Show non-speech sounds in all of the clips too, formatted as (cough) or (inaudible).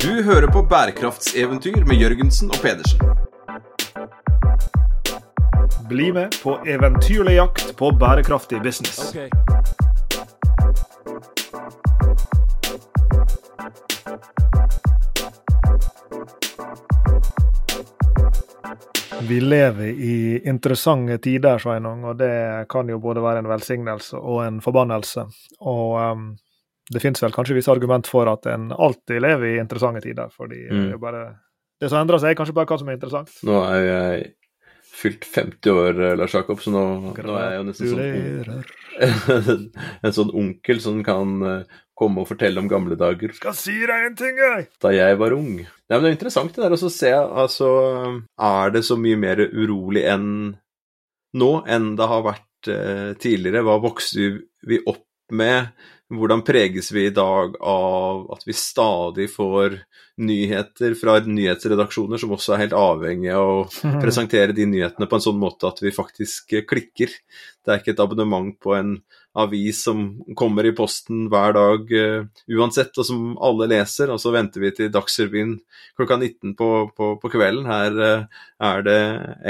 Du hører på bærekraftseventyr med Jørgensen og Pedersen. Bli med på eventyrlig jakt på bærekraftig business. Vi lever i interessante tider, Sveinung, og det kan jo både være en velsignelse og en forbannelse. Og um, det finnes vel kanskje visse argument for at en alltid lever i interessante tider, fordi Mm. det bare det som endrer seg, er kanskje bare hva som er interessant. Nå er jeg fylt 50 år, eh, Lars Jakob, så nå, nå er jeg jo nesten sånn (laughs) en sånn onkel som kan eh, komme og fortelle om gamle dager Skal si deg en ting, jeg! da jeg var ung. Nei, men Det er interessant det der å se altså, Er det så mye mer urolig enn nå enn det har vært eh, tidligere? Hva vokste vi opp med? Hvordan preges vi i dag av at vi stadig får nyheter fra nyhetsredaksjoner som også er helt avhengige av å (laughs) presentere de nyhetene på en sånn måte at vi faktisk klikker. Det er ikke et abonnement på en avis som kommer i posten hver dag uh, uansett, og som alle leser, og så venter vi til Dagsrevyen klokka 19 på, på, på kvelden. Her uh, er det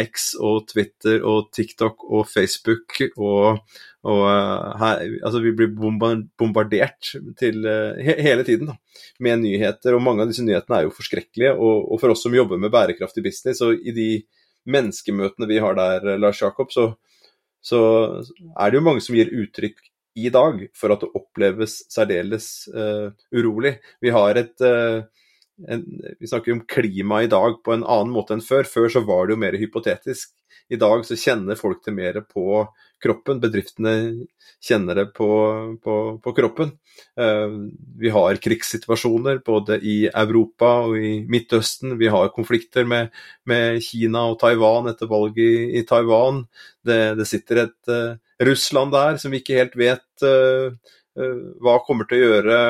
X og Twitter og TikTok og Facebook og, og uh, her, altså vi blir bombardert til, he, hele tiden da, med nyheter, og mange av disse nyhetene er jo forskrekkelige. Og, og for oss som jobber med bærekraftig business, og i de menneskemøtene vi har der, Lars Jakob, så, så er det jo mange som gir uttrykk i dag for at det oppleves særdeles uh, urolig. Vi har et eh, en, Vi snakker om klima i dag på en annen måte enn før. Før så var det jo mer hypotetisk. I dag så kjenner folk det mer på kroppen. Bedriftene kjenner det på, på, på kroppen. Eh, vi har krigssituasjoner både i Europa og i Midtøsten. Vi har konflikter med, med Kina og Taiwan etter valget i, i Taiwan. Det, det sitter et uh, Russland der som vi ikke helt vet uh, uh, hva kommer til å gjøre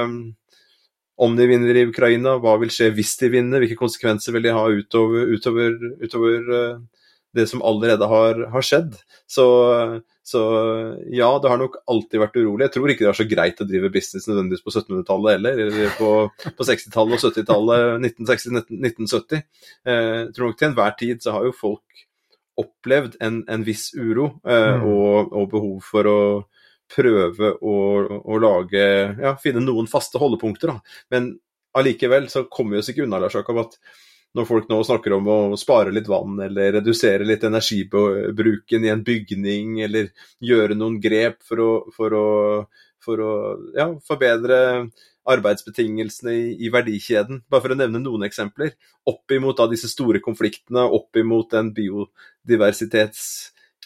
om de vinner i Ukraina. Hva vil skje hvis de vinner? Hvilke konsekvenser vil de ha utover, utover, utover eh, det som allerede har, har skjedd? Så, så ja, det har nok alltid vært urolig. Jeg tror ikke det var så greit å drive business nødvendigvis på 1700-tallet heller, eller på, på 60-tallet og 70-tallet, 1960-1970. Eh, jeg tror nok til enhver tid så har jo folk opplevd en, en viss uro eh, Mm. og, og behov for å prøve å, å lage Ja, finne noen faste holdepunkter, da. Men allikevel så kommer vi oss ikke unna, Lars Jakob, at når folk nå snakker om å spare litt vann, eller redusere litt energibruken i en bygning, eller gjøre noen grep for å, for å, for å ja, forbedre arbeidsbetingelsene i, i verdikjeden, bare for å nevne noen eksempler, opp imot da disse store konfliktene, opp imot en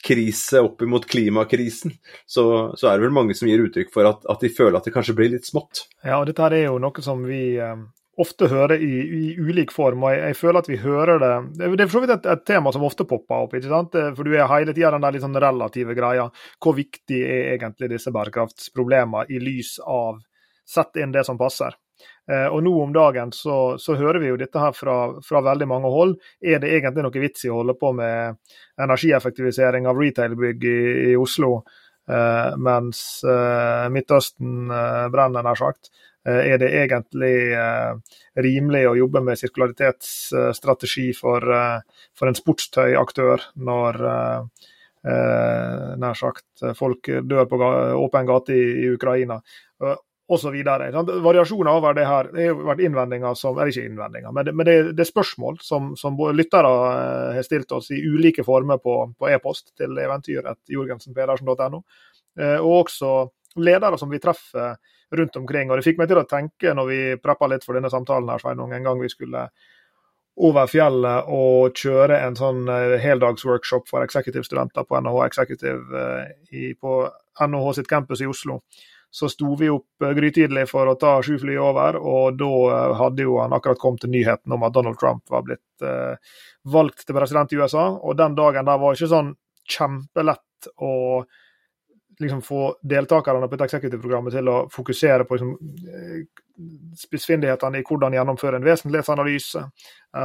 biodiversitetskrise, opp imot klimakrisen, så, så er det vel mange som gir uttrykk for at, at de føler at det kanskje blir litt smått. Ja, og dette er jo noe som vi eh, ofte hører i, i ulik form, og jeg, jeg føler at vi hører det Det det er for så vidt et, et tema som ofte popper opp, ikke sant? Eh, for du er hele tida den der litt sånn relative greia. Hvor viktig er egentlig disse bærekraftsproblemene i lys av Sett inn det som passer. Eh, og nå om dagen så, så hører vi jo dette her fra, fra veldig mange hold. Er det egentlig noe vits i å holde på med energieffektivisering av retailbygg i, i Oslo, eh, mens eh, Midtøsten eh, brenner, nær sagt? Eh, Er det egentlig eh, rimelig å jobbe med sirkularitetsstrategi for, for en sportstøyaktør når nær sagt folk dør på åpen gate i, i Ukraina? Videre. Variasjoner over det her det har vært innvendinger som Eller ikke innvendinger, men det, men det, det er spørsmål som, som lyttere eh, har stilt oss i ulike former på, på e-post til eventyr.jorgensenpedersen.no, eh, og også ledere som vi treffer rundt omkring. Og Det fikk meg til å tenke når vi preppa litt for denne samtalen her, Sveinung, en gang vi skulle over fjellet og kjøre en sånn eh, heldagsworkshop for executive-studenter på NHH Executive på NHH sitt campus i Oslo. Så sto vi opp eh, grytidlig for å ta sju fly over, og da eh, hadde jo han akkurat kommet til nyheten om at Donald Trump var blitt eh, valgt til president i USA. Og den dagen der var ikke sånn kjempelett å liksom få deltakerne på et executive-programmet til å fokusere på liksom, spissfindighetene i hvordan gjennomføre en vesentlighetsanalyse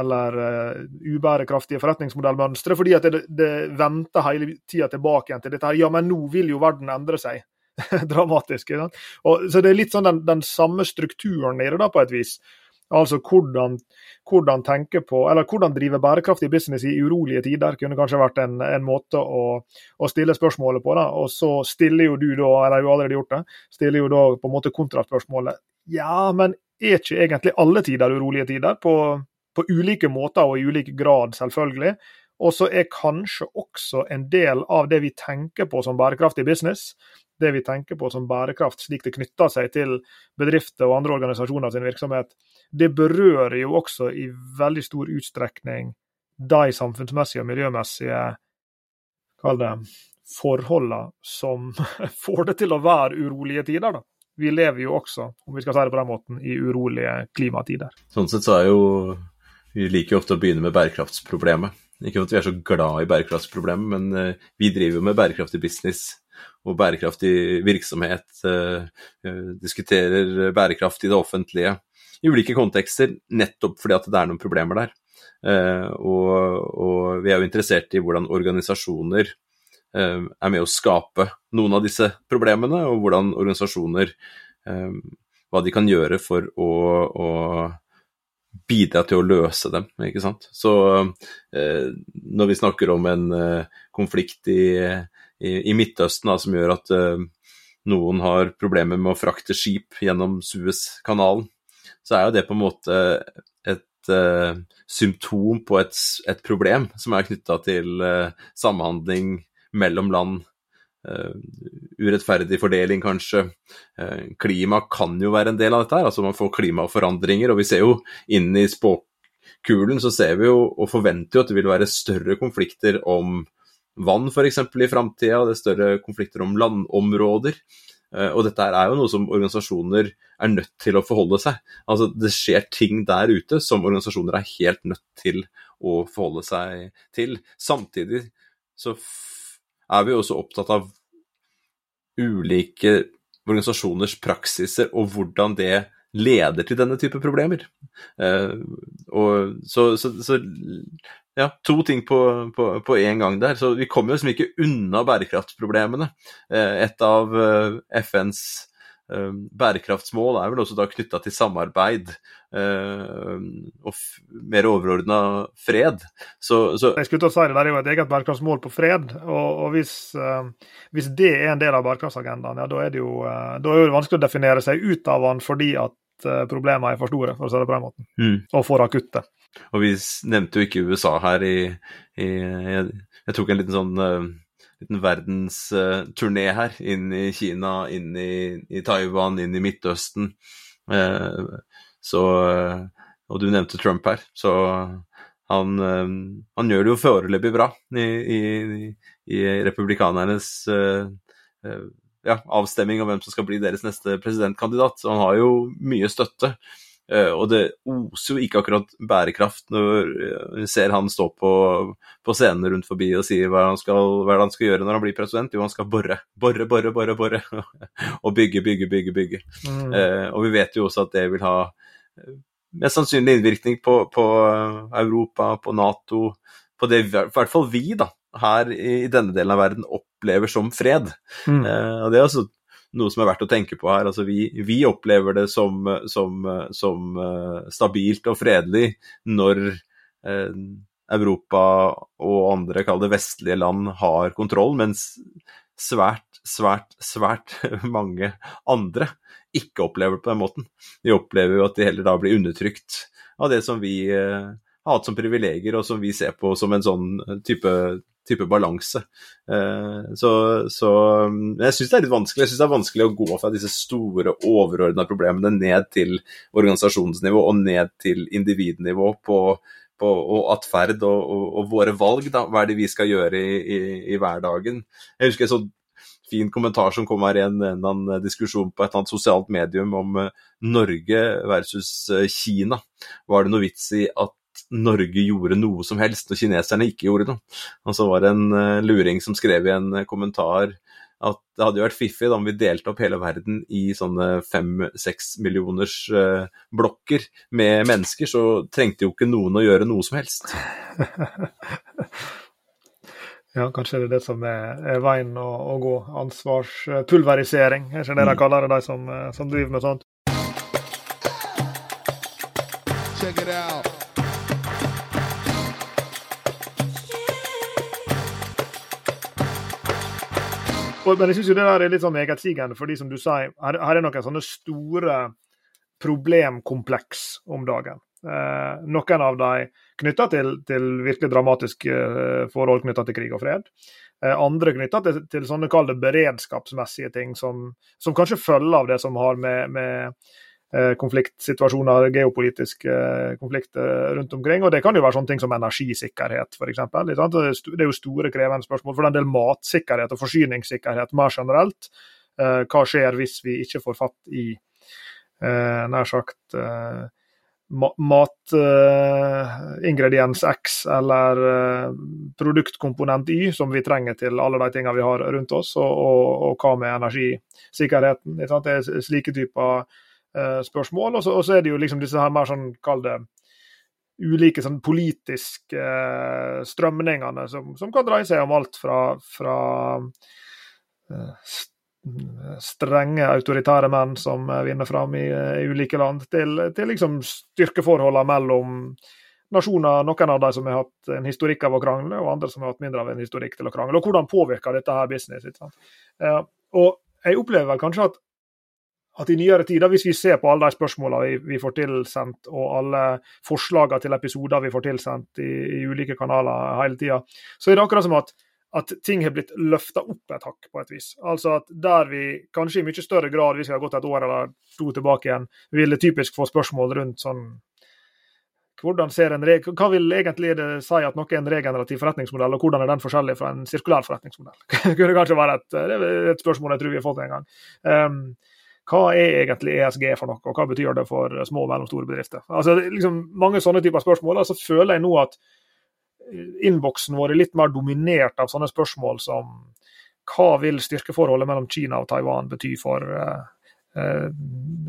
eller uh, ubærekraftige forretningsmodellmønstre, fordi at det, det venter hele tida tilbake igjen til dette her. Ja, men nå vil jo verden endre seg. (laughs) Dramatisk. Og, så det er litt sånn den, den samme strukturen i det, da, på et vis. Altså hvordan, hvordan tenke på, eller hvordan drive bærekraftig business i urolige tider, kunne kanskje vært en, en måte å, å, stille spørsmålet på. da, Og så stiller jo du da, eller har allerede gjort det, stiller jo da på en måte kontraspørsmålet. Ja, men er ikke egentlig alle tider urolige tider? På, på ulike måter og i ulik grad, selvfølgelig. Og så er kanskje også en del av det vi tenker på som bærekraftig business, det vi tenker på som bærekraft, slik det knytter seg til bedrifter og andre organisasjoner sin virksomhet, det berører jo også i veldig stor utstrekning de samfunnsmessige og miljømessige kall det, forholdene som (laughs) får det til å være urolige tider. da. Vi lever jo også, om vi skal si det på den måten, i urolige klimatider. Sånn sett så er jo Vi liker jo ofte å begynne med bærekraftsproblemet. Ikke at vi er så glad i bærekraftsproblemet, men eh, vi driver jo med bærekraftig business og bærekraftig virksomhet. Eh, eh, diskuterer bærekraft i det offentlige i ulike kontekster, nettopp fordi at det er noen problemer der. Og, og vi er jo interessert i hvordan organisasjoner er med å skape noen av disse problemene, og hvordan organisasjoner Hva de kan gjøre for å, å bidra til å løse dem. ikke sant? Så eh, når vi snakker om en eh, konflikt i, i, Midtøsten da, som gjør at eh, noen har problemer med å frakte skip gjennom Suezkanalen, så er jo det på en måte et eh, symptom på et, et, problem som er knytta til eh, samhandling mellom land urettferdig fordeling, kanskje. Klima kan jo være en del av dette. her, altså Man får klimaforandringer. og Vi ser jo inn i spåkulen så ser vi jo og forventer jo at det vil være større konflikter om vann f.eks. i framtida. Det er større konflikter om landområder. Uh, og dette er jo noe som organisasjoner er nødt til å forholde seg. Altså Det skjer ting der ute som organisasjoner er helt nødt til å forholde seg til. Samtidig så er vi også opptatt av ulike organisasjoners praksiser og hvordan det leder til denne type problemer. Eh, og så, så, så, ja, to ting på, på, på en gang der. Så vi kommer jo liksom ikke unna bærekraftsproblemene. Eh, et av eh, FNs Eh, bærekraftsmål er vel også da knytta til samarbeid og mer overordna fred. Så, så Jeg skulle til å si det, der er jo et eget bærekraftsmål på fred. og, og hvis, hvis, det er en del av bærekraftsagendaen, ja, da er det jo, da er det vanskelig å definere seg ut av den fordi at problemene er for store, for å si det på den måten, mm. og for akutte. Og vi nevnte jo ikke USA her i, i jeg, jeg, tok en liten sånn liten verdensturné her. Inn i Kina, inn i, i Taiwan, inn i Midtøsten. Uh, så Og du nevnte Trump her. Så han, eh, han gjør det jo foreløpig bra i, i, i republikanernes eh, ja, avstemming om hvem som skal bli deres neste presidentkandidat. Så han har jo mye støtte. Uh, og det oser jo ikke akkurat bærekraft når vi ser han stå på, på scenen rundt forbi og sier hva han, skal, hva han skal gjøre når han blir president. Jo, han skal bore, bore, bore, bore, bore. (laughs) og bygge, bygge, bygge, bygge. Mm. Eh, og vi vet jo også at det vil ha uh, mest sannsynlig innvirkning på, på Europa, på Nato, på det i hvert fall vi, da, her i denne delen av verden opplever som fred. Mm. og det er altså noe som er verdt å tenke på her. Altså, vi, vi opplever det som, som, som uh, stabilt og fredelig når eh, Europa og andre, kall det vestlige land, har kontroll, mens svært, svært, svært (laughs) mange andre ikke opplever det på den måten. De opplever jo at de heller da blir undertrykt av det som vi eh, har hatt som privilegier, og som vi ser på som en sånn type type balanse. Eh, så, så jeg syns det er litt vanskelig. Jeg syns det er vanskelig å gå fra disse store, overordna problemene ned til organisasjonsnivå og ned til individnivå på, på og atferd og, og, og, våre valg. Da. Hva er det vi skal gjøre i, i, i hverdagen? Jeg husker en sånn fin kommentar som kom her i en, en annen diskusjon på et eller annet sosialt medium om uh, Norge versus uh, Kina. Var det noe vits i at Norge gjorde noe som helst, og kineserne ikke gjorde noe. Og så var det en uh, luring som skrev i en uh, kommentar at det hadde jo vært fiffig da om vi delte opp hele verden i sånne fem-seks millioners uh, blokker med mennesker, så trengte jo ikke noen å gjøre noe som helst. (laughs) ja, kanskje det er det som er, er veien å, å, gå. Ansvarspulverisering, er ikke det de mm. kaller det, de som, som driver med sånt? Check it out. Og, men jeg syns det der er litt sånn megetsigende, fordi som du sier, her, her er noen sånne store problemkompleks om dagen. Eh, noen av dem knytta til, til, virkelig dramatiske eh, forhold knytta til krig og fred. Eh, andre knytta til, til, sånne kalde beredskapsmessige ting som, som, kanskje følger av det som har med, med konfliktsituasjoner, geopolitiske eh, konflikter rundt omkring. Og Det kan jo være sånne ting som energisikkerhet, f.eks. Det er jo store, krevende spørsmål. For en del matsikkerhet og forsyningssikkerhet mer generelt. Eh, hva skjer hvis vi ikke får fatt i nær sagt matingrediens X eller produktkomponent Y, som vi trenger til alle de tingene vi har rundt oss, og, og, og hva med energisikkerheten. Det er slike typer eh, spørsmål. Og så, er det jo liksom disse her mer sånn, kall det ulike sånn politiske eh, strømningene som, som, kan dreie seg om alt fra, fra eh, strenge autoritære menn som vinner fram i, i ulike land, til, til liksom styrkeforholdene mellom nasjoner, noen av de som har hatt en historikk av å krangle, og andre som har hatt mindre av en historikk til å krangle. Og hvordan påvirker dette her business? Eh, og jeg opplever vel kanskje at at i nyere tider, hvis vi ser på alle de spørsmålene vi, vi, får tilsendt, og alle forslagene til episoder vi får tilsendt i, i ulike kanaler hele tida, så er det akkurat som at, at ting har blitt løfta opp et hakk, på et vis. Altså at der vi kanskje i mye større grad, hvis vi har gått et år eller to tilbake igjen, ville typisk få spørsmål rundt sånn hvordan ser en Hva vil egentlig det si at noe er en regenerativ forretningsmodell, og hvordan er den forskjellig fra en sirkulær forretningsmodell? (laughs) Det kunne kanskje være et, et, spørsmål jeg tror vi har fått en gang. Um, hva er egentlig ESG for noe, og hva betyr det for små og mellomstore bedrifter? Altså, liksom, mange sånne typer spørsmål. altså føler jeg nå at innboksen vår er litt mer dominert av sånne spørsmål som hva vil styrkeforholdet mellom Kina og Taiwan bety for eh, eh,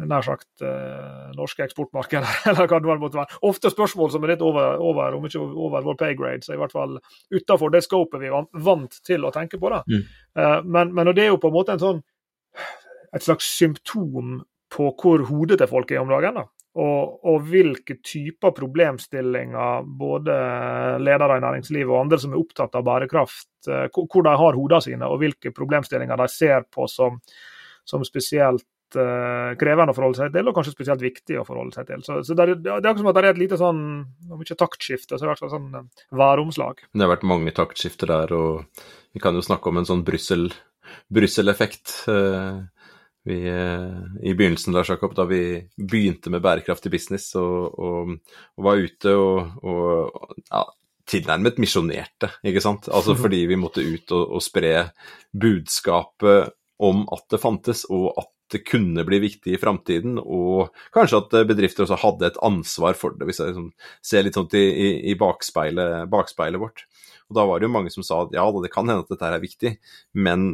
nær sagt eh, norske eksportmarkeder, (laughs) eller hva det måtte være. Ofte spørsmål som er litt over, over om ikke over vår pay grade, så i hvert fall utenfor det scopet vi er vant til å tenke på. Mm. Men, men det er jo på en måte en sånn et slags symptom på hvor hodet til folk er om dagen. da. Og, og, hvilke typer problemstillinger både ledere i næringslivet og andre som er opptatt av bærekraft, eh, hvor de har hodene sine, og hvilke problemstillinger de ser på som, som spesielt uh, krevende å forholde seg til, og kanskje spesielt viktig å forholde seg til. Så, så det, er, det, er akkurat som at det er et lite sånn, om ikke taktskifte, så det i hvert fall sånn uh, væromslag. Det har vært mange taktskifter der, og vi kan jo snakke om en sånn Brussel-effekt. Uh, vi, eh, I begynnelsen da, Jakob, da vi begynte med bærekraftig business og, og, og var ute og, og ja, tilnærmet misjonerte, ikke sant. Altså (laughs) fordi vi måtte ut og, spre budskapet om at det fantes, og at det kunne bli viktig i framtiden, og kanskje at bedrifter også hadde et ansvar for det, hvis jeg liksom ser litt sånn i, i, i bakspeilet, bakspeilet, vårt. Og Da var det jo mange som sa at ja, det kan hende at dette er viktig, men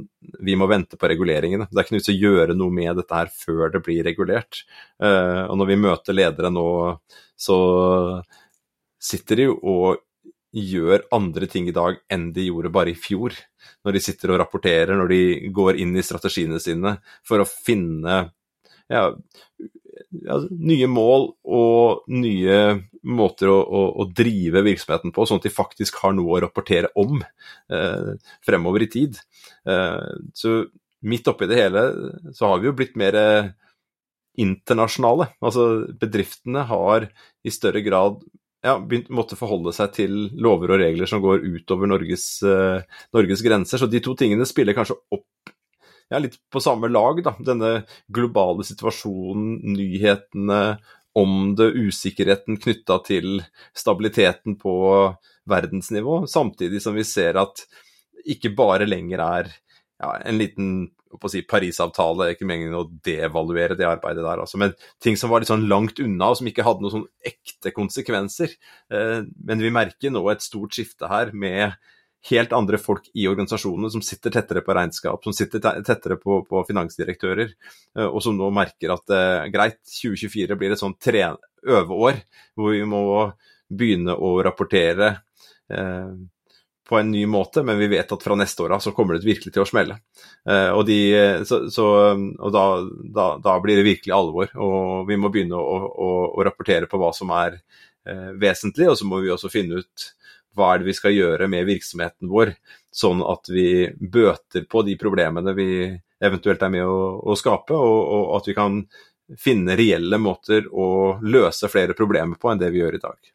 vi må vente på reguleringene. Det er ikke noe vits å gjøre noe med dette her før det blir regulert. Uh, og når vi møter ledere nå, så sitter de jo og gjør andre ting i dag enn de gjorde bare i fjor. Når de sitter og rapporterer, når de går inn i strategiene sine for å finne ja, ja, nye mål og nye måter å, å, å, drive virksomheten på, sånn at de faktisk har noe å rapportere om eh, fremover i tid. Eh, så midt oppi det hele så har vi jo blitt mer internasjonale. Altså bedriftene har i større grad ja, begynt måtte forholde seg til lover og regler som går utover Norges, eh, Norges grenser. Så de to tingene spiller kanskje opp ja, litt på samme lag, da. Denne globale situasjonen, nyhetene om det, usikkerheten knytta til stabiliteten på verdensnivå, samtidig som vi ser at ikke bare lenger er ja, en liten si, Parisavtale, ikke meningen å devaluere det arbeidet der, altså, men ting som var litt sånn langt unna, og som ikke hadde noen sånn ekte konsekvenser. Eh, men vi merker nå et stort skifte her med helt andre folk i organisasjonene som sitter tettere på regnskap, som sitter tettere på, på finansdirektører, eh, og som nå merker at eh, greit, 2024 blir et sånn øveår hvor vi må begynne å rapportere eh, på en ny måte, men vi vet at fra neste år av så kommer det virkelig til å smelle. Eh, og, de, så, så, og da, da, da, blir det virkelig alvor, og vi må begynne å, å, å rapportere på hva som er eh, vesentlig, og så må vi også finne ut hva er det vi skal gjøre med virksomheten vår, sånn at vi bøter på de problemene vi eventuelt er med å, å skape, og, og at vi kan finne reelle måter å løse flere problemer på enn det vi gjør i dag.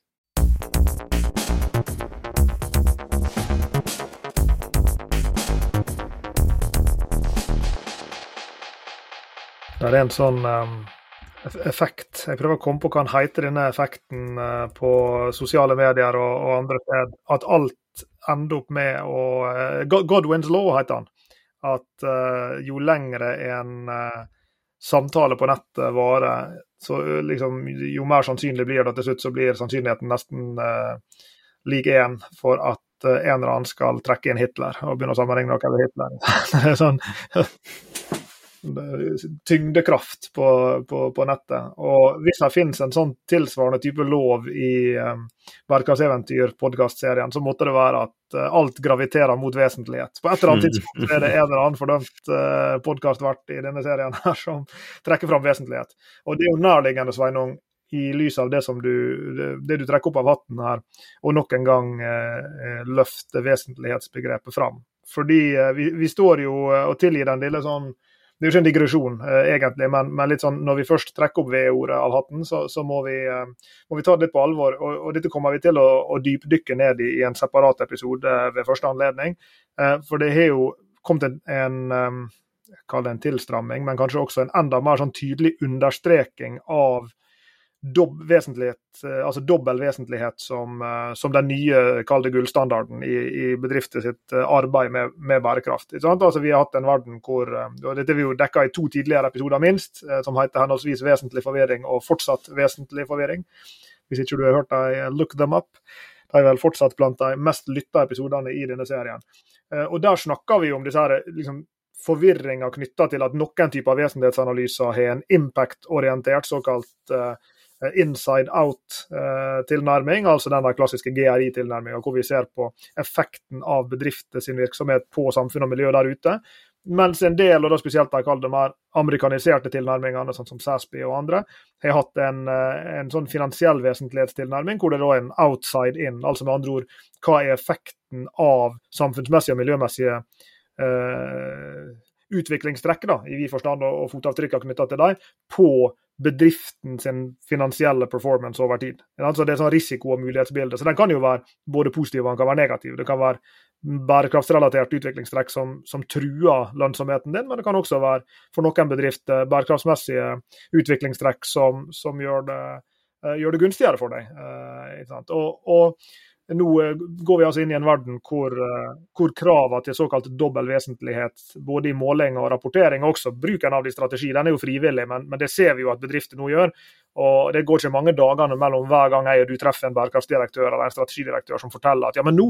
Det er en sånn um, effekt Jeg prøver å komme på hva den heter, denne effekten uh, på sosiale medier og, og andre steder. At alt ender opp med å uh, Godwins law heter han. At uh, jo lengre en samtale på nettet varer, så liksom, jo mer sannsynlig blir det til slutt så blir sannsynligheten nesten lik én for at en eller annen skal trekke inn Hitler og begynne å sammenligne noe med Hitler. (laughs) er sånn tyngdekraft på, på, på, nettet. Og hvis det finnes en sånn tilsvarende type lov i um, Bærekraftseventyr-podkastserien, så måtte det være at uh, alt graviterer mot vesentlighet. På et eller annet tidspunkt er det en eller annen fordømt uh, podkastvert i denne serien her som trekker fram vesentlighet. Og det er jo nærliggende, Sveinung, i lys av det som du, det du trekker opp av hatten her, og nok en gang eh, løfte vesentlighetsbegrepet fram. Fordi eh, vi, vi, står jo og tilgir den lille sånn det er jo ikke en digresjon, eh, egentlig, men, men, litt sånn, når vi først trekker opp V-ordet av hatten, så, så må, vi, eh, må, vi, ta det litt på alvor. Og, og dette kommer vi til å, å dypdykke ned i, i en separat episode ved første anledning. Eh, for det har jo kommet en, en um, kall det en tilstramming, men kanskje også en enda mer sånn tydelig understreking av dob vesentlighet, eh, altså dobbel vesentlighet som, eh, som den nye kalde gullstandarden i, i bedrifter sitt eh, arbeid med, med bærekraft. Altså, vi har hatt en verden hvor og Dette vi jo dekka i to tidligere episoder minst, som heter henholdsvis 'vesentlig forvirring' og 'fortsatt vesentlig forvirring'. Hvis ikke du har hørt dem, look them up. De er vel fortsatt blant de mest lytta episodene i denne serien. Og Der snakker vi om disse her, liksom, forvirringa knytta til at noen typer vesentlighetsanalyser har en impact-orientert såkalt uh, inside out-tilnærming, altså den klassiske GRI-tilnærminga, hvor vi ser på effekten av bedrifter sin virksomhet på samfunn og miljø der ute. Mens en del, og da spesielt de kaller det mer amerikaniserte tilnærmingene, sånn som Sasby og andre, har hatt en, eh, en sånn finansiell vesentlighetstilnærming, hvor det da er en outside in. Altså med andre ord, hva er effekten av samfunnsmessige og miljømessige uh, utviklingstrekk, da, i vid forstand, og, og fotavtrykkene knytta til dem, på bedriften sin finansielle performance over tid. Altså det er sånn risiko- og mulighetsbilde. Så den kan jo være både positiv og den kan være negativ. Det kan være bærekraftsrelatert utviklingstrekk som, som, truer lønnsomheten din, men det kan også være for noen bedrifter bærekraftsmessige utviklingstrekk som, som gjør, det, uh, gjør, det, gunstigere for deg. Uh, og, og nå eh, går vi altså inn i en verden hvor, eh, hvor kravene til såkalt dobbel vesentlighet, både i måling og rapportering, og også bruken av de strategi, den er jo frivillig, men, men, det ser vi jo at bedrifter nå gjør. Og Det går ikke mange dagene mellom hver gang jeg og du treffer en bærekraftsdirektør eller en strategidirektør som forteller at ja, men nå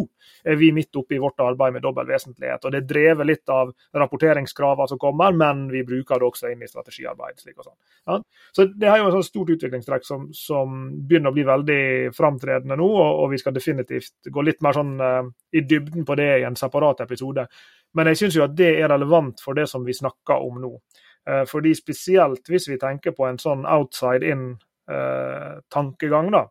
er vi midt oppe i vårt arbeid med dobbel vesentlighet. og Det er drevet litt av rapporteringskravene som kommer, men vi bruker det også inn i strategiarbeid. slik og sånn. Ja. Så Det er jo et stort utviklingstrekk som, som, begynner å bli veldig framtredende nå, og, og, vi skal definitivt gå litt mer sånn uh, i dybden på det i en separat episode. Men jeg syns jo at det er relevant for det som vi snakker om nå. Eh, fordi spesielt hvis vi tenker på en sånn outside in-tankegang, eh, da,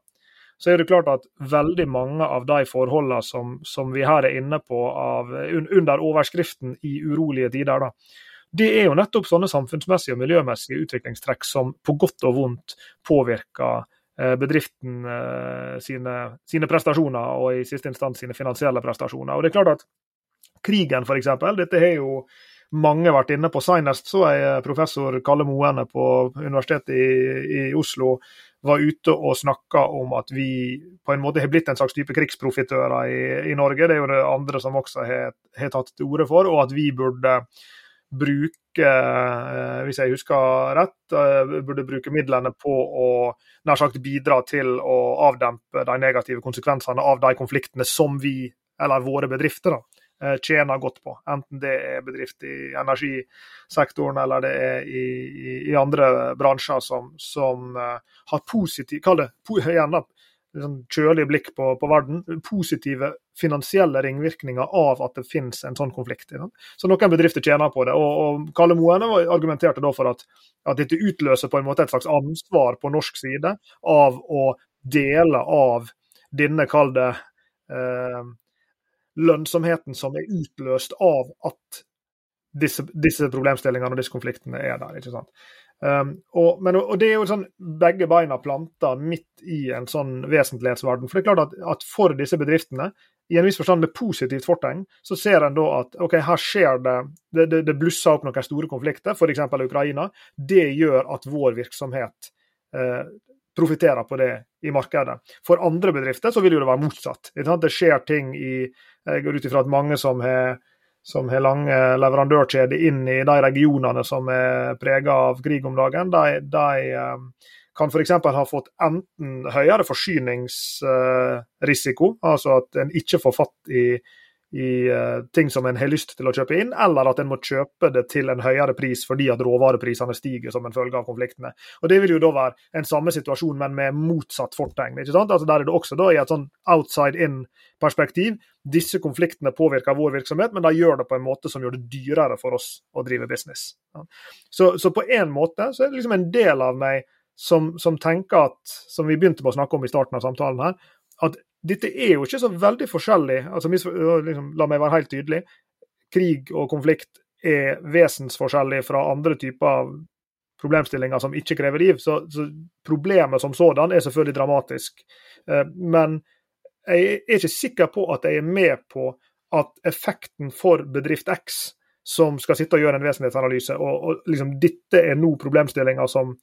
så er det klart at veldig mange av de forholdene som, som vi her er inne på av, under overskriften 'i urolige tider', da, det er jo nettopp sånne samfunnsmessige og miljømessige utviklingstrekk som på godt og vondt påvirker eh, bedriften sine, sine, prestasjoner, og i siste instans sine finansielle prestasjoner. Og det er klart at Krigen, f.eks., dette har jo mange har vært inne på. Senest så er professor Kalle Moene på Universitetet i, i, Oslo var ute og snakka om at vi på en måte har blitt en slags type krigsprofitører i, i Norge. Det er jo det andre som også har, tatt til orde for, og at vi burde bruke, eh, hvis jeg husker rett, eh, burde bruke midlene på å nær sagt bidra til å avdempe de negative konsekvensene av de konfliktene som vi, eller våre bedrifter, da, Eh, tjener godt på. Enten det er bedrift i energisektoren eller det er i, i, i andre bransjer som, som uh, har positiv Kall det igjen sånn kjølig blikk på, på, verden, positive finansielle ringvirkninger av at det finnes en sånn konflikt. Så noen bedrifter tjener på det. og, og Kalle Moene argumenterte da for at, at, dette utløser på en måte et slags ansvar på norsk side av å dele av denne, kall det, eh, lønnsomheten som er utløst av at disse, disse, problemstillingene og disse konfliktene er der. ikke sant? Um, og, men, og, det er jo sånn begge beina planta midt i en sånn vesentlighetsverden. For det er klart at, at, for disse bedriftene, i en viss forstand med positivt fortegn, så ser en da at ok, her skjer det Det, det, det blusser opp noen store konflikter, f.eks. Ukraina. Det gjør at vår virksomhet eh, profitterer på det i markedet. For andre bedrifter så vil jo det være motsatt. Det skjer ting i Jeg går ut ifra at mange som har som har lange leverandørkjeder inn i de regionene som er prega av krig om dagen, de, de eh, kan f.eks. ha fått enten høyere forsyningsrisiko, altså at en ikke får fatt i i uh, ting som en har lyst til å kjøpe inn, eller at en må kjøpe det til en høyere pris fordi at råvareprisene stiger som en følge av konfliktene. Og Det vil jo da være en samme situasjon, men med motsatt fortegn. ikke sant? Altså Der er det også da i et sånn outside in-perspektiv. Disse konfliktene påvirker vår virksomhet, men de gjør det på en måte som gjør det dyrere for oss å drive business. Ja. Så, så, på en måte så er det liksom en del av meg som, som tenker at, som vi begynte med å snakke om i starten av samtalen her, at dette er jo ikke så veldig forskjellig. altså liksom, La meg være helt tydelig. Krig og konflikt er vesensforskjellig fra andre typer problemstillinger som ikke krever liv. Så, så problemet som sådan er selvfølgelig dramatisk. Eh, men jeg er ikke sikker på at jeg er med på at effekten for bedrift X, som skal sitte og gjøre en vesentlighetsanalyse, og, og liksom dette er nå problemstillinger som,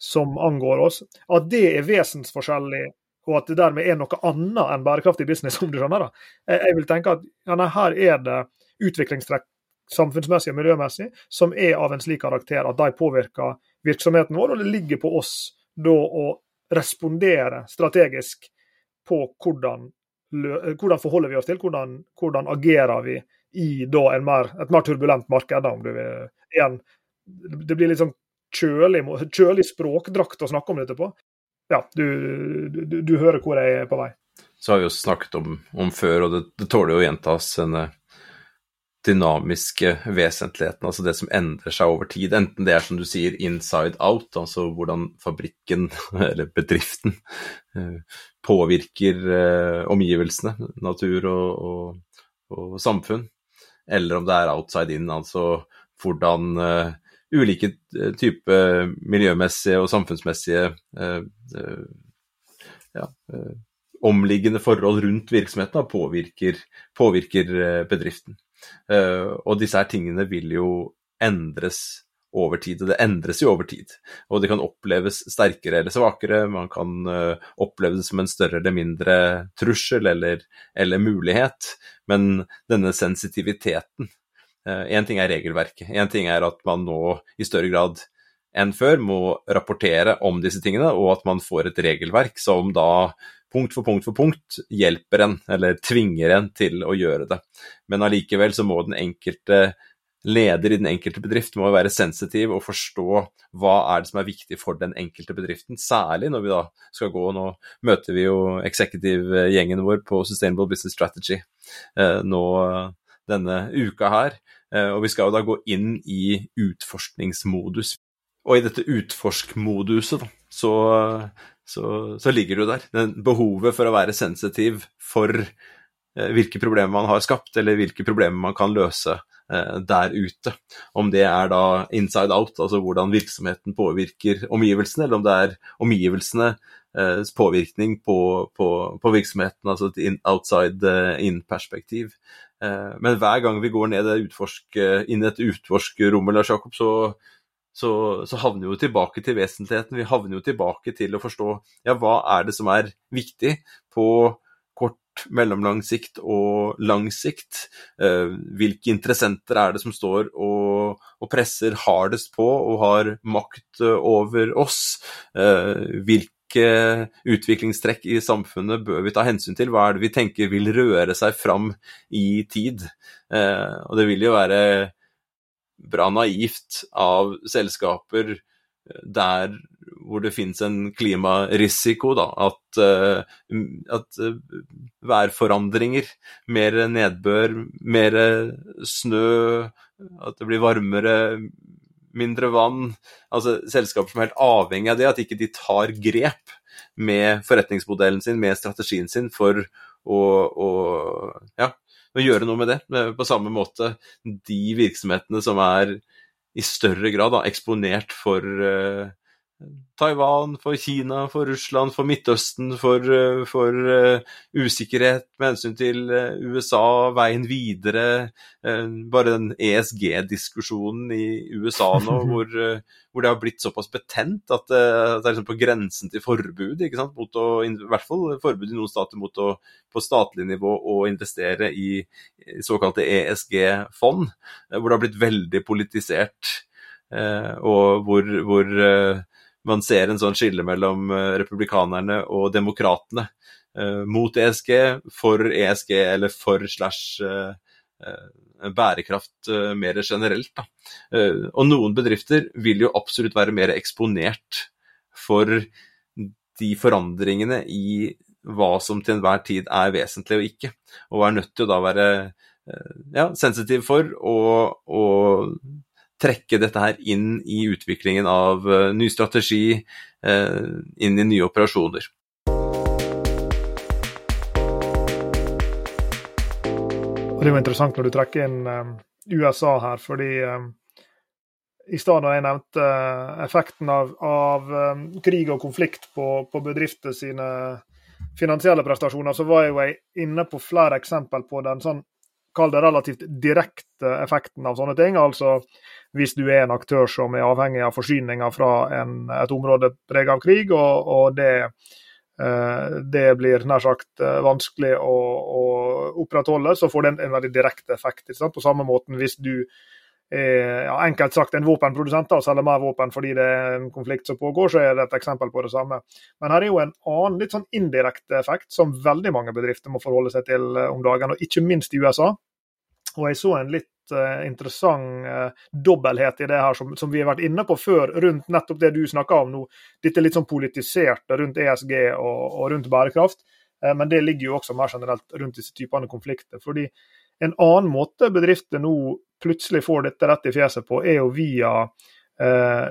som angår oss, at det er vesensforskjellig og at det dermed er noe annet enn bærekraftig business, (laughs) om du skjønner. da. Jeg vil tenke at ja, nei, her er det utviklingstrekk samfunnsmessig og miljømessig som er av en slik karakter at de påvirker virksomheten vår, og det ligger på oss da å respondere strategisk på hvordan, hvordan forholder vi oss til, hvordan, hvordan agerer vi i mer, et mer turbulent marked. Da, om du vil. Igjen, det blir litt sånn kjølig, kjølig språkdrakt å snakke om dette på ja, du, du, du, hører hvor jeg er på vei. Så har vi jo snakket om, om før, og det, det tåler jo å gjentas, denne dynamiske vesentligheten, altså det som endrer seg over tid. Enten det er som du sier inside out, altså hvordan fabrikken (laughs) eller bedriften eh, påvirker eh, omgivelsene, natur og, og, og, samfunn, eller om det er outside in, altså hvordan eh, ulike eh, typer miljømessige og samfunnsmessige eh, eh, ja, omliggende forhold rundt virksomheten påvirker, påvirker, bedriften. Og disse her tingene vil jo endres over tid, og det endres jo over tid. Og det kan oppleves sterkere eller svakere, man kan oppleve det som en større eller mindre trussel eller, eller mulighet, men denne sensitiviteten Én eh, ting er regelverket. Én ting er at man nå i større grad enn før må rapportere om disse tingene, og at man får et regelverk som da punkt for punkt for punkt hjelper en, eller tvinger en til å gjøre det. Men allikevel så må den enkelte leder i den enkelte bedrift må være sensitiv og forstå hva er det som er viktig for den enkelte bedriften, særlig når vi da skal gå Nå møter vi jo executive-gjengen vår på Sustainable Business Strategy eh, nå denne uka her. Eh, og vi skal jo da gå inn i utforskningsmodus. Og i dette utforskmoduset, da, så, så, så, ligger jo der. Den behovet for å være sensitiv for eh, hvilke problemer man har skapt, eller hvilke problemer man kan løse eh, der ute. Om det er da inside out, altså hvordan virksomheten påvirker omgivelsene, eller om det er omgivelsene påvirkning på, på, på virksomheten, altså et outside in-perspektiv. Eh, men hver gang vi går ned utforsk, inn i et utforskerrom, Lars Jakob, så, så, så, havner vi jo tilbake til vesentligheten. Vi havner jo tilbake til å forstå ja, hva er det som er viktig på kort, mellomlang sikt og lang sikt. Eh, hvilke interessenter er det som står og, og presser hardest på og har makt over oss? Eh, hvilke hvilke utviklingstrekk i samfunnet bør vi ta hensyn til? Hva er det vi tenker vil røre seg fram i tid? Eh, og det vil jo være bra naivt av selskaper der hvor det finnes en klimarisiko. Da. At, uh, at værforandringer, mer nedbør, mer snø, at det blir varmere, mindre vann Altså selskaper som er helt avhengig av det, at ikke de tar grep med forretningsmodellen sin, med strategien sin, for å, å ja, å gjøre noe med det. På samme måte de virksomhetene som er i større grad da, eksponert for uh, Taiwan, for Kina, for Russland, for Midtøsten, for, eh, for uh, usikkerhet med hensyn til uh, USA, veien videre. Uh, bare den ESG-diskusjonen i USA nå, (laughs) hvor, hvor, det har blitt såpass betent at det er liksom på grensen til forbud. ikke sant? Mot å, I hvert fall forbud i noen stater mot å på statlig nivå å investere i, i såkalte ESG-fond, hvor det har blitt veldig politisert. og hvor, hvor man ser en sånn skille mellom eh, republikanerne og demokratene. Eh, mot ESG, for ESG eller for slash eh, bærekraft mer generelt. Da. Og noen bedrifter vil jo absolutt være mer eksponert for de forandringene i hva som til enhver tid er vesentlig og ikke, og er nødt til å da være ja, sensitiv for og trekke dette her inn i utviklingen av uh, ny strategi, uh, inn i nye operasjoner. Det er jo interessant når du trekker inn um, USA her, fordi i når jeg nevnte effekten av, av krig og konflikt på, på bedrifter sine finansielle prestasjoner, så var jeg jo inne på flere eksempel på den sånn kall det relativt direkte effekten av sånne ting. Altså hvis du er en aktør som er avhengig av forsyninger fra en, et område preget av krig, og, og det, eh, det, blir nær sagt eh, vanskelig å, å, opprettholde, så får det en, en veldig direkte effekt. På samme måte hvis du ja, enkelt sagt en våpenprodusent og selger mer våpen fordi det er en konflikt som pågår, så er det et eksempel på det samme. Men her er jo en annen litt sånn indirekte effekt som veldig mange bedrifter må forholde seg til eh, om dagen, og ikke minst i USA. Og jeg så en litt uh, interessant uh, dobbelthet i det her som, som, vi har vært inne på før, rundt nettopp det du snakker om nå. Dette litt sånn politiserte rundt ESG og, og rundt bærekraft. Uh, men det ligger jo også mer generelt rundt disse typene konflikter. fordi en annen måte bedrifter nå plutselig får dette rett i fjeset på, er jo via eh,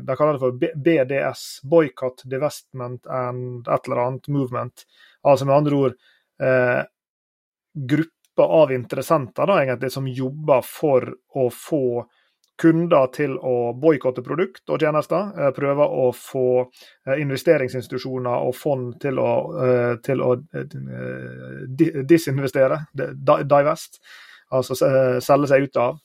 De kaller det for BDS, Boycott, Divestment and et eller annet movement. Altså med andre ord eh, grupper av interessenter da, egentlig, som jobber for å få kunder til å boikotte produkt og tjenester. prøve Prøver å få eh, investeringsinstitusjoner og fond til å, eh, til å disinvestere, divest, altså selge seg ut av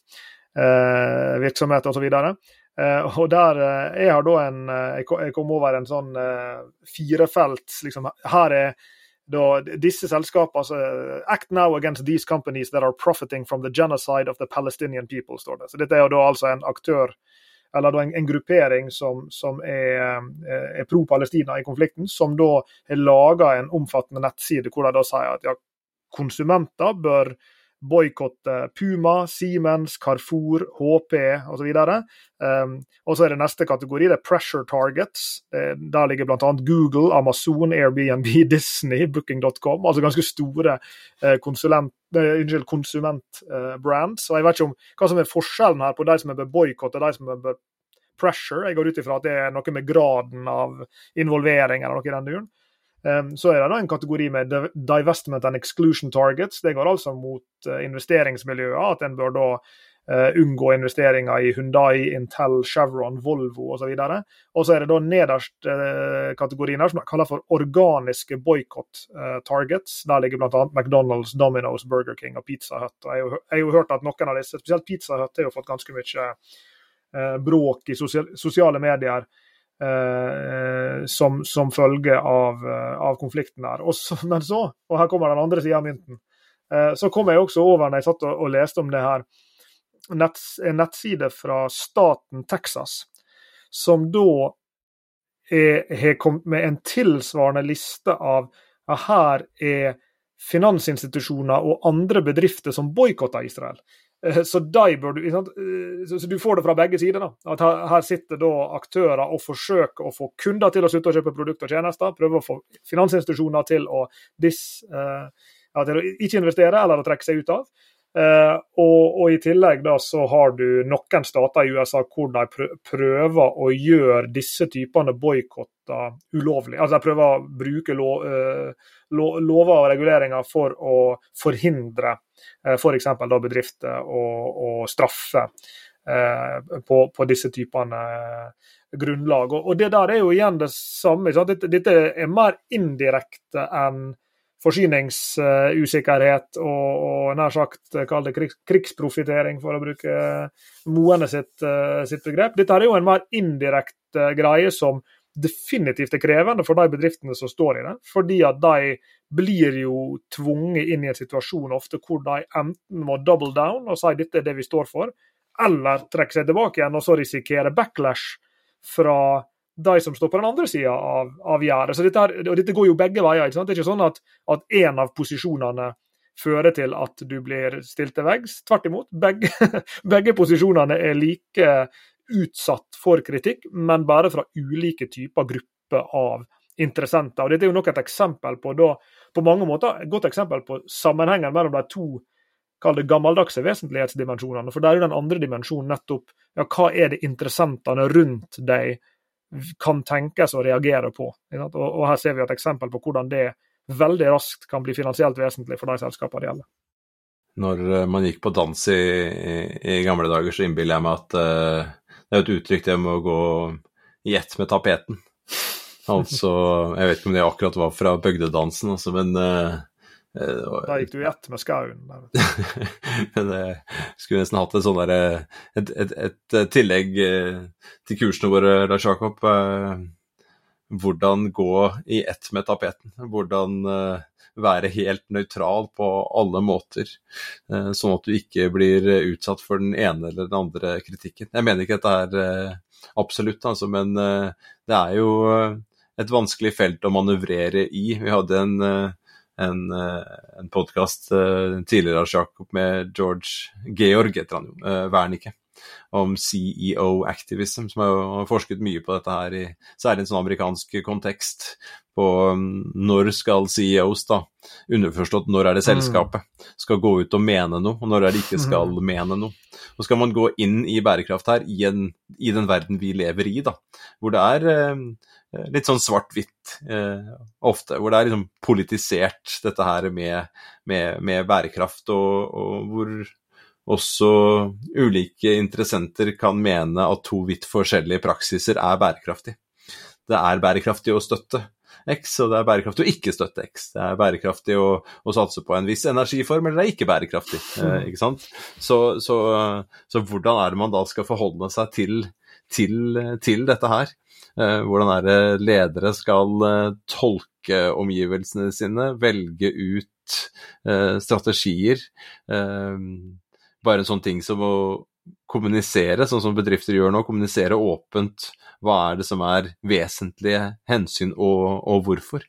virksomhet osv. Og der jeg har da en Jeg kom over en sånn firefelts liksom, Her er da disse selskapene altså, Act now against these companies that are profiting from the genocide of the Palestinian people, står det. Så dette er jo da altså en aktør, eller en, en gruppering som, som er, eh, er pro-Palestina i konflikten, som da har laga en omfattende nettside hvor de da sier at ja, konsumenter bør boikotte Puma, Siemens, Carrefour, HP osv. Um, og så er det neste kategori, det er pressure targets. Der ligger bl.a. Google, Amazon, Airbnb, (laughs) Disney, Booking.com. Altså ganske store uh, konsulent, uh, konsumentbrands. Uh, og jeg vet ikke om hva som er forskjellen her på de som er boikott og de som er pressure. Jeg går ut ifra at det er noe med graden av involvering eller noe i den duren. Ehm, så er det en kategori med divestment and exclusion targets. Det går altså mot eh, investeringsmiljøet. At en bør da uh, unngå investeringer i Hundai, Intel, Chevron, Volvo osv. Og så er det da nederst uh, kategorien her som er kaller for organiske boikott targets. Der ligger bl.a. McDonald's, Domino's, Burger King og Pizza Hut. Og jeg har jo hørt at noen av disse, spesielt Pizza Hut, har jo fått ganske mye bråk i sosiale medier Eh, som, som, følge av, eh, av konflikten der. Så, men så, og her kommer den andre sida av mynten, eh, så kom jeg også over når jeg satt og, og leste om det her, en nettside fra staten Texas, som da har kommet med en tilsvarende liste av at her er finansinstitusjoner og andre bedrifter som boikotter Israel. Eh, så, bør du, så du får det fra begge sider. da, at Her, sitter da aktører og forsøker å få kunder til å slutte å kjøpe produkter og tjenester. Prøver å få finansinstitusjoner til å, dis, ja, til å ikke investere eller å trekke seg ut av. Uh, og, og, I tillegg da så har du noen stater i USA hvor de prøver å gjøre disse typene boikotter ulovlig. Altså De prøver å bruke lov, uh, lo, lover og reguleringer for å forhindre uh, eh, f.eks. For bedrifter å, straffe på, på, disse typene grunnlag. Og, og, Det der er jo igjen det samme. Dette, dette er mer indirekte enn forsyningsusikkerhet og, og nær sagt eh, kall det krigs, krigsprofittering, for å bruke Moene sitt, eh, sitt, begrep. Dette er jo en mer indirekte greie som definitivt er krevende for de bedriftene som står i det. Fordi at de blir jo tvunget inn i en situasjon ofte hvor de enten må double down og si dette er det vi står for, eller trekke seg tilbake igjen og så risikere backlash fra de som står på den andre sida av, av gjerdet. Så dette, og dette går jo begge veier. Ikke sant? Det er ikke sånn at, at en av posisjonene fører til at du blir stilt til veggs. Tvert imot. Begge, (laughs) begge posisjonene er like utsatt for kritikk, men bare fra ulike typer grupper av interessenter. Og Dette er jo nok et eksempel på da, på mange måter, et godt eksempel på sammenhengen mellom de to kall det gammeldagse vesentlighetsdimensjonene. For der er jo den andre dimensjonen nettopp ja, hva er det interessentene rundt deg kan tenkes å reagere på. Og, Her ser vi et eksempel på hvordan det veldig raskt kan bli finansielt vesentlig for de selskapene det gjelder. Når eh, man gikk på dans i, i, gamle dager, så innbiller jeg meg at uh, det er et uttrykk det med å gå i ett med tapeten. Altså, jeg vet ikke om det akkurat var fra bygdedansen, altså, men uh, da gikk du i ett med skauen. (laughs) Men jeg skulle nesten hatt et sånt der et, et, et, tillegg eh, til kursene våre, Lars Jakob. Eh, hvordan gå i ett med tapeten. Hvordan være helt nøytral på alle måter, sånn at du ikke blir utsatt for den ene eller den andre kritikken. Jeg mener ikke at det er absolutt, altså, men det er jo et vanskelig felt å manøvrere i. Vi hadde en en, eh, en podkast uh, tidligere av Jakob med George Georg, heter han jo, uh, Wernicke, om CEO activism, som har forsket mye på dette her, i, særlig i en sånn amerikansk kontekst. På um, når skal CEOs, da, underforstått når er det mm. selskapet, skal gå ut og mene noe, og når er det ikke skal mm. mene noe. Og skal man gå inn i bærekraft her, i, en, i den verden vi lever i, da, hvor det er Eh, litt sånn svart-hvitt eh, ofte, hvor det er liksom politisert, dette her med, med, med bærekraft, og, og, hvor også ulike interessenter kan mene at to vidt forskjellige praksiser er bærekraftig. Det er bærekraftig å støtte X, og det er bærekraftig å ikke støtte X. Det er bærekraftig å, å satse på en viss energiform, eller det er ikke bærekraftig. Eh, mm. ikke sant? Så, så, så, hvordan er det man da skal forholde seg til, til, til dette her? Eh, hvordan er det ledere skal eh, tolke omgivelsene sine, velge ut eh, strategier. Bare en sånn ting som å kommunisere, sånn som bedrifter gjør nå, kommunisere åpent hva er det som er vesentlige hensyn og, og hvorfor.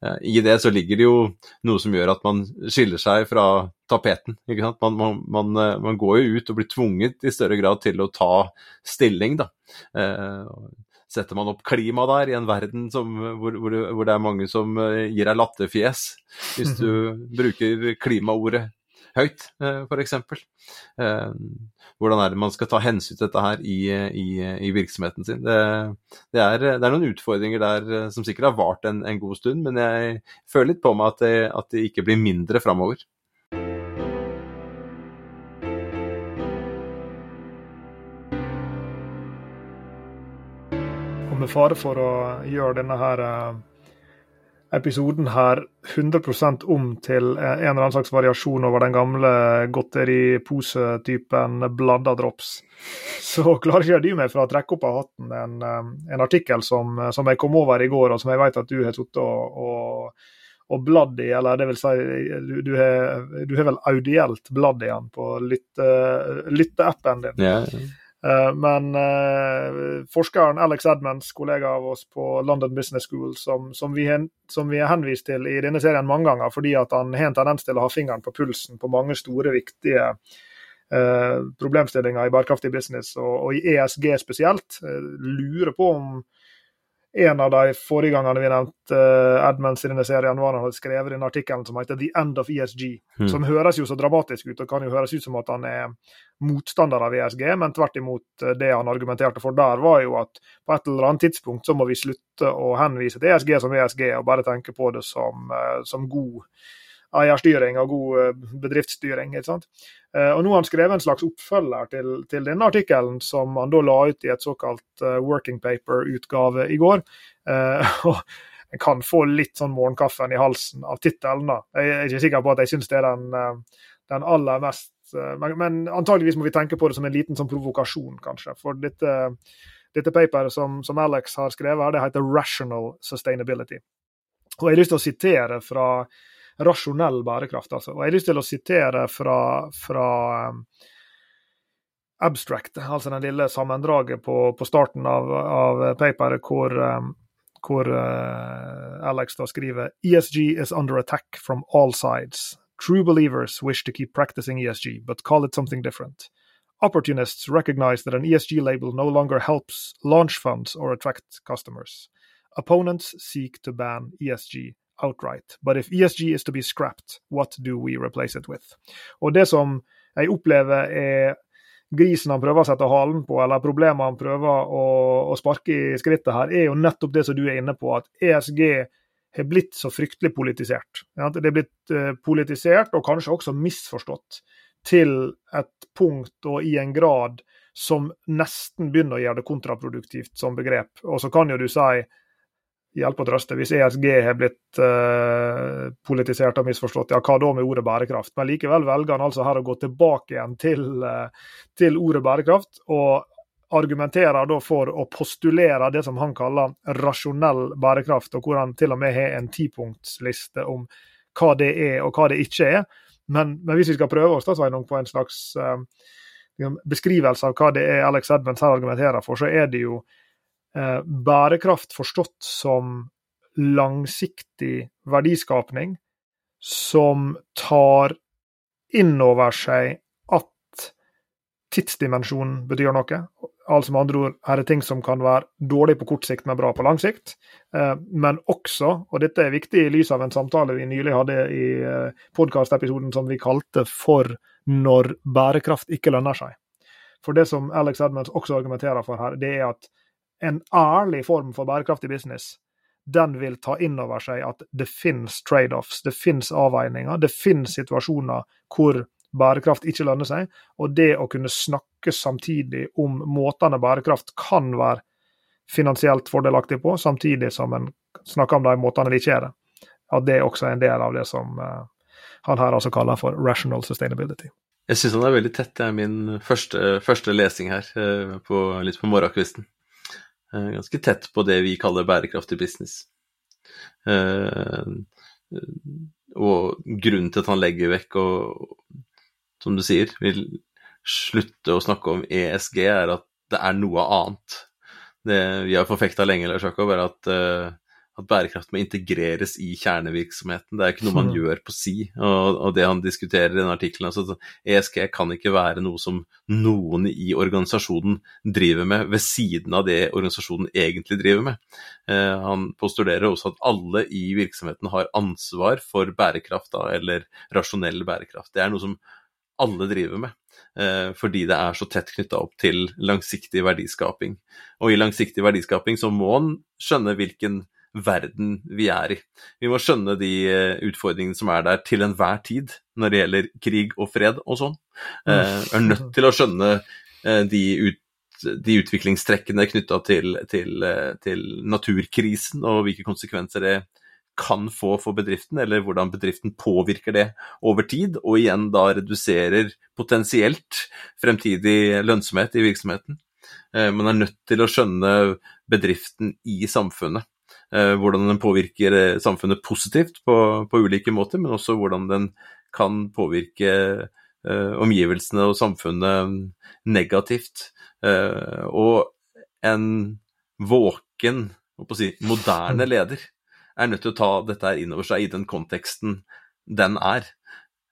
I det så ligger det jo noe som gjør at man skiller seg fra tapeten. Man, man, man, man, går jo ut og blir tvunget i større grad til å ta stilling. Da setter man opp klima der, i en verden som, hvor, hvor, hvor, det er mange som eh, gir deg latterfjes hvis du bruker klimaordet høyt, uh, f.eks. Uh, hvordan er det man skal ta hensyn til dette her i, i, i virksomheten sin? Det, det, er, det, er, noen utfordringer der som sikkert har vart en, en, god stund, men jeg føler litt på meg at det, at det ikke blir mindre framover. Med fare for å gjøre denne her eh, episoden her 100% om til en eller annen slags variasjon over den gamle godteriposetypen Bladda Drops, så klarer ikke jeg dy meg fra å trekke opp av hatten en, eh, en artikkel som, som, jeg kom over i går, og som jeg vet at du har sittet og, og, og bladd i, eller det vil si, du, har, vel audielt bladd i den på lytteappen lytte din. Ja, ja. Eh, men uh, forskeren Alex Edmonds, kollega av oss på London Business School, som, som, vi, som vi er henvist til i denne serien mange ganger fordi at han har en tendens til å ha fingeren på pulsen på mange store, viktige eh, problemstillinger i bærekraftig business, og, og i ESG spesielt. lurer på om en av de forrige gangene vi nevnte uh, Edmunds i denne serien, var han hadde skrevet den artikkelen som heter 'The End of ESG'. Mm. Som høres jo så dramatisk ut, og kan jo høres ut som at han er motstander av ESG, men tvert imot uh, det han argumenterte for der, var jo at på et eller annet tidspunkt så må vi slutte å henvise til ESG som ESG, og bare tenke på det som, uh, som god eierstyring og god bedriftsstyring. ikke sant? Eh, og Nå har han skrevet en slags oppfølger til, til denne artikkelen, som han da la ut i et såkalt uh, working paper-utgave i går. (laughs) Og En kan få litt sånn morgenkaffen i halsen av tittelen. Jeg er ikke sikker på at jeg syns det er den, den aller mest men, antageligvis må vi tenke på det som en liten sånn provokasjon, kanskje. For dette, dette paperet som, som, Alex har skrevet, det heter 'Rational Sustainability'. Og Jeg har lyst til å sitere fra rasjonell bærekraft. Altså. Og Jeg har lyst til å sitere fra, fra um, abstract, altså den lille sammendraget på, på starten av, av paperet hvor, um, hvor uh, Alex da skriver ESG is under attack from all sides. True believers wish to keep practicing ESG, but call it something different. Opportunists recognize that an ESG label no longer helps launch funds or attract customers. Opponents seek to ban ESG outright. But if ESG is to be scrapped, what do we replace it with? Og det som jeg opplever er grisen han prøver å sette halen på, eller problemet han prøver å, å sparke i skrittet her, er jo nettopp det som du er inne på, at ESG har blitt så fryktelig politisert. Det er blitt uh, politisert, og kanskje også misforstått, til et punkt og i en grad som nesten begynner å gjøre det kontraproduktivt som begrep. Og så kan jo du si hjelpe å trøste. Hvis ESG har blitt eh, politisert og misforstått, ja, hva da med ordet bærekraft? Men likevel velger han altså her å gå tilbake igjen til, eh, til ordet bærekraft, og argumenterer da for å postulere det som han kaller rasjonell bærekraft, og hvor han til og med har en tipunktsliste om hva det er og hva det ikke er. Men, men hvis vi skal prøve oss da, Sveinung, på en slags eh, beskrivelse av hva det er Alex Edmunds her argumenterer for, så er det jo bærekraft forstått som langsiktig verdiskapning som tar inn over seg at tidsdimensjonen betyr noe. Altså med andre ord, her er ting som kan være dårlig på kort sikt, men bra på lang sikt. Eh, men også, og dette er viktig i lys av en samtale vi nylig hadde i eh, podkastepisoden som vi kalte for 'Når bærekraft ikke lønner seg'. For det som Alex Edmonds også argumenterer for her, det er at en ærlig form for bærekraftig business, den vil ta inn over seg at det finnes trade-offs, det finnes avveininger, det finnes situasjoner hvor bærekraft ikke lønner seg. Og det å kunne snakke samtidig om måtene bærekraft kan være finansielt fordelaktig på, samtidig som en snakker om de måtene det ikke er det. At det også er en del av det som uh, han her altså kaller for rational sustainability. Jeg syns han er veldig tett. Det er min første, første lesing her, uh, på, litt på morgenkvisten. Eh, ganske tett på det vi kaller bærekraftig business. Eh, og grunnen til at han legger vekk og, som du sier, vil slutte å snakke om ESG, er at det er noe annet. Det vi har forfekta lenge, Lars Jakob, er at uh, at bærekraft må integreres i kjernevirksomheten. Det er ikke noe man (laughs) gjør på si. Og, og det han diskuterer i denne artikkelen, altså ESG kan ikke være noe som noen i organisasjonen driver med ved siden av det organisasjonen egentlig driver med. Eh, han postulerer også at alle i virksomheten har ansvar for bærekraft, da, eller rasjonell bærekraft. Det er noe som alle driver med. Eh, fordi det er så tett knytta opp til langsiktig verdiskaping. Og i langsiktig verdiskaping så må en skjønne hvilken verden vi er i. Vi må skjønne de eh, utfordringene som er der til enhver tid når det gjelder krig og fred og sånn. Vi eh, er nødt til å skjønne eh, de, ut, de utviklingstrekkene knytta til, til, til, naturkrisen og hvilke konsekvenser det kan få for bedriften, eller hvordan bedriften påvirker det over tid, og igjen da reduserer potensielt fremtidig lønnsomhet i virksomheten. Man er nødt til å skjønne bedriften i samfunnet. Eh, hvordan den påvirker eh, samfunnet positivt på, på, ulike måter, men også hvordan den kan påvirke eh, omgivelsene og samfunnet negativt. Eh, og en våken, si, moderne (laughs) leder er nødt til å ta dette her inn over seg i den konteksten den er.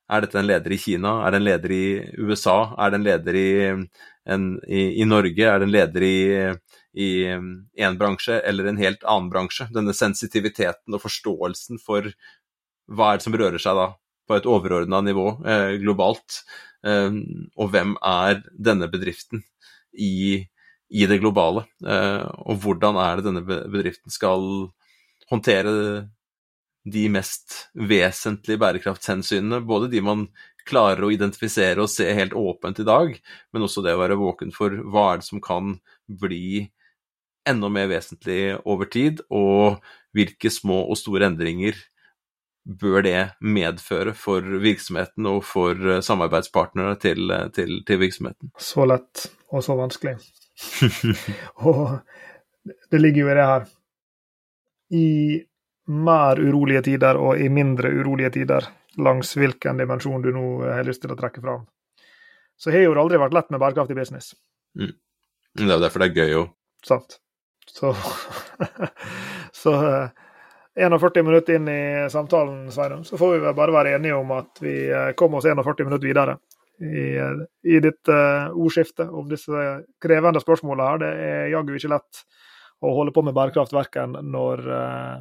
Er dette en leder i Kina? Er det en leder i USA? Er det en leder i, en, i, i Norge? Er det en leder i, i en bransje eller en helt annen bransje? Denne sensitiviteten og forståelsen for hva er det som rører seg da på et overordna nivå eh, globalt, eh, og hvem er denne bedriften i, i det globale? Eh, og hvordan er det denne bedriften skal håndtere de mest vesentlige bærekraftshensynene, både de man klarer å identifisere og se helt åpent i dag, men også det å være våken for hva er det som kan bli enda mer vesentlig over tid, og hvilke små og store endringer bør det medføre for virksomheten og for eh, samarbeidspartnere til, eh, til, til virksomheten? Så lett og så vanskelig. (laughs) og det ligger jo i det her. I mer urolige tider og i mindre urolige tider, langs hvilken dimensjon du nå har lyst til å trekke fram, så har jo det aldri vært lett med bærekraftig business. Mm. Det er jo derfor det er gøy å Sant. Så, (laughs) så 41 eh, minutter inn i samtalen, Sveinung, så får vi vel bare være enige om at vi kom kommer oss 41 minutter videre i, eh, i ditt uh, ordskifte om disse krevende spørsmålene her. Det er jaggu ikke lett å holde på med bærekraft verken når uh,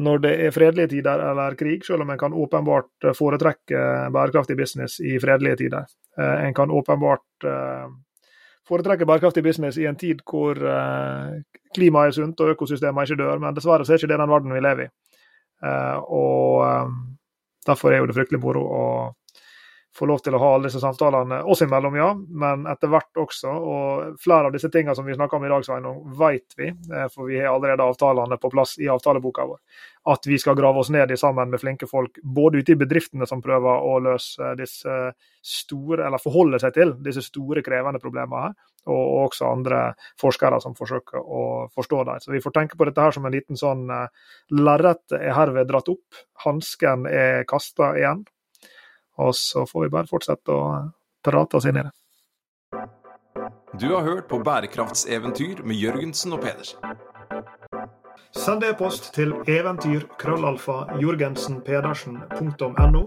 når det er fredelige tider eller krig, selv om en kan åpenbart eh, foretrekke bærekraftig business i fredelige tider. Uh, en kan åpenbart eh, foretrekke bærekraftig business i en tid hvor klimaet er sunt og økosystemet ikke dør, men dessverre så er ikke det den verden vi lever i. Og derfor er jo det fryktelig moro å få lov til å ha alle disse samtalene oss imellom, ja, men etter hvert også. Og flere av disse tingene som vi snakker om i dag, Sveinung, vet vi, eh, for vi har allerede avtalene på plass i avtaleboka vår. At vi skal grave oss ned i sammen med flinke folk, både ute i bedriftene som prøver å løse disse store, eller forholde seg til disse store, krevende problemene her, og også andre forskere som forsøker å forstå dem. Så vi får tenke på dette her som en liten sånn uh, Lerretet er herved dratt opp, hansken er kasta igjen. Og så får vi bare fortsette å prate oss inn i det. Du har hørt på Bærekraftseventyr med Jørgensen og Pedersen. Send e-post til eventyr.krøllalfa.jorgensenpedersen.no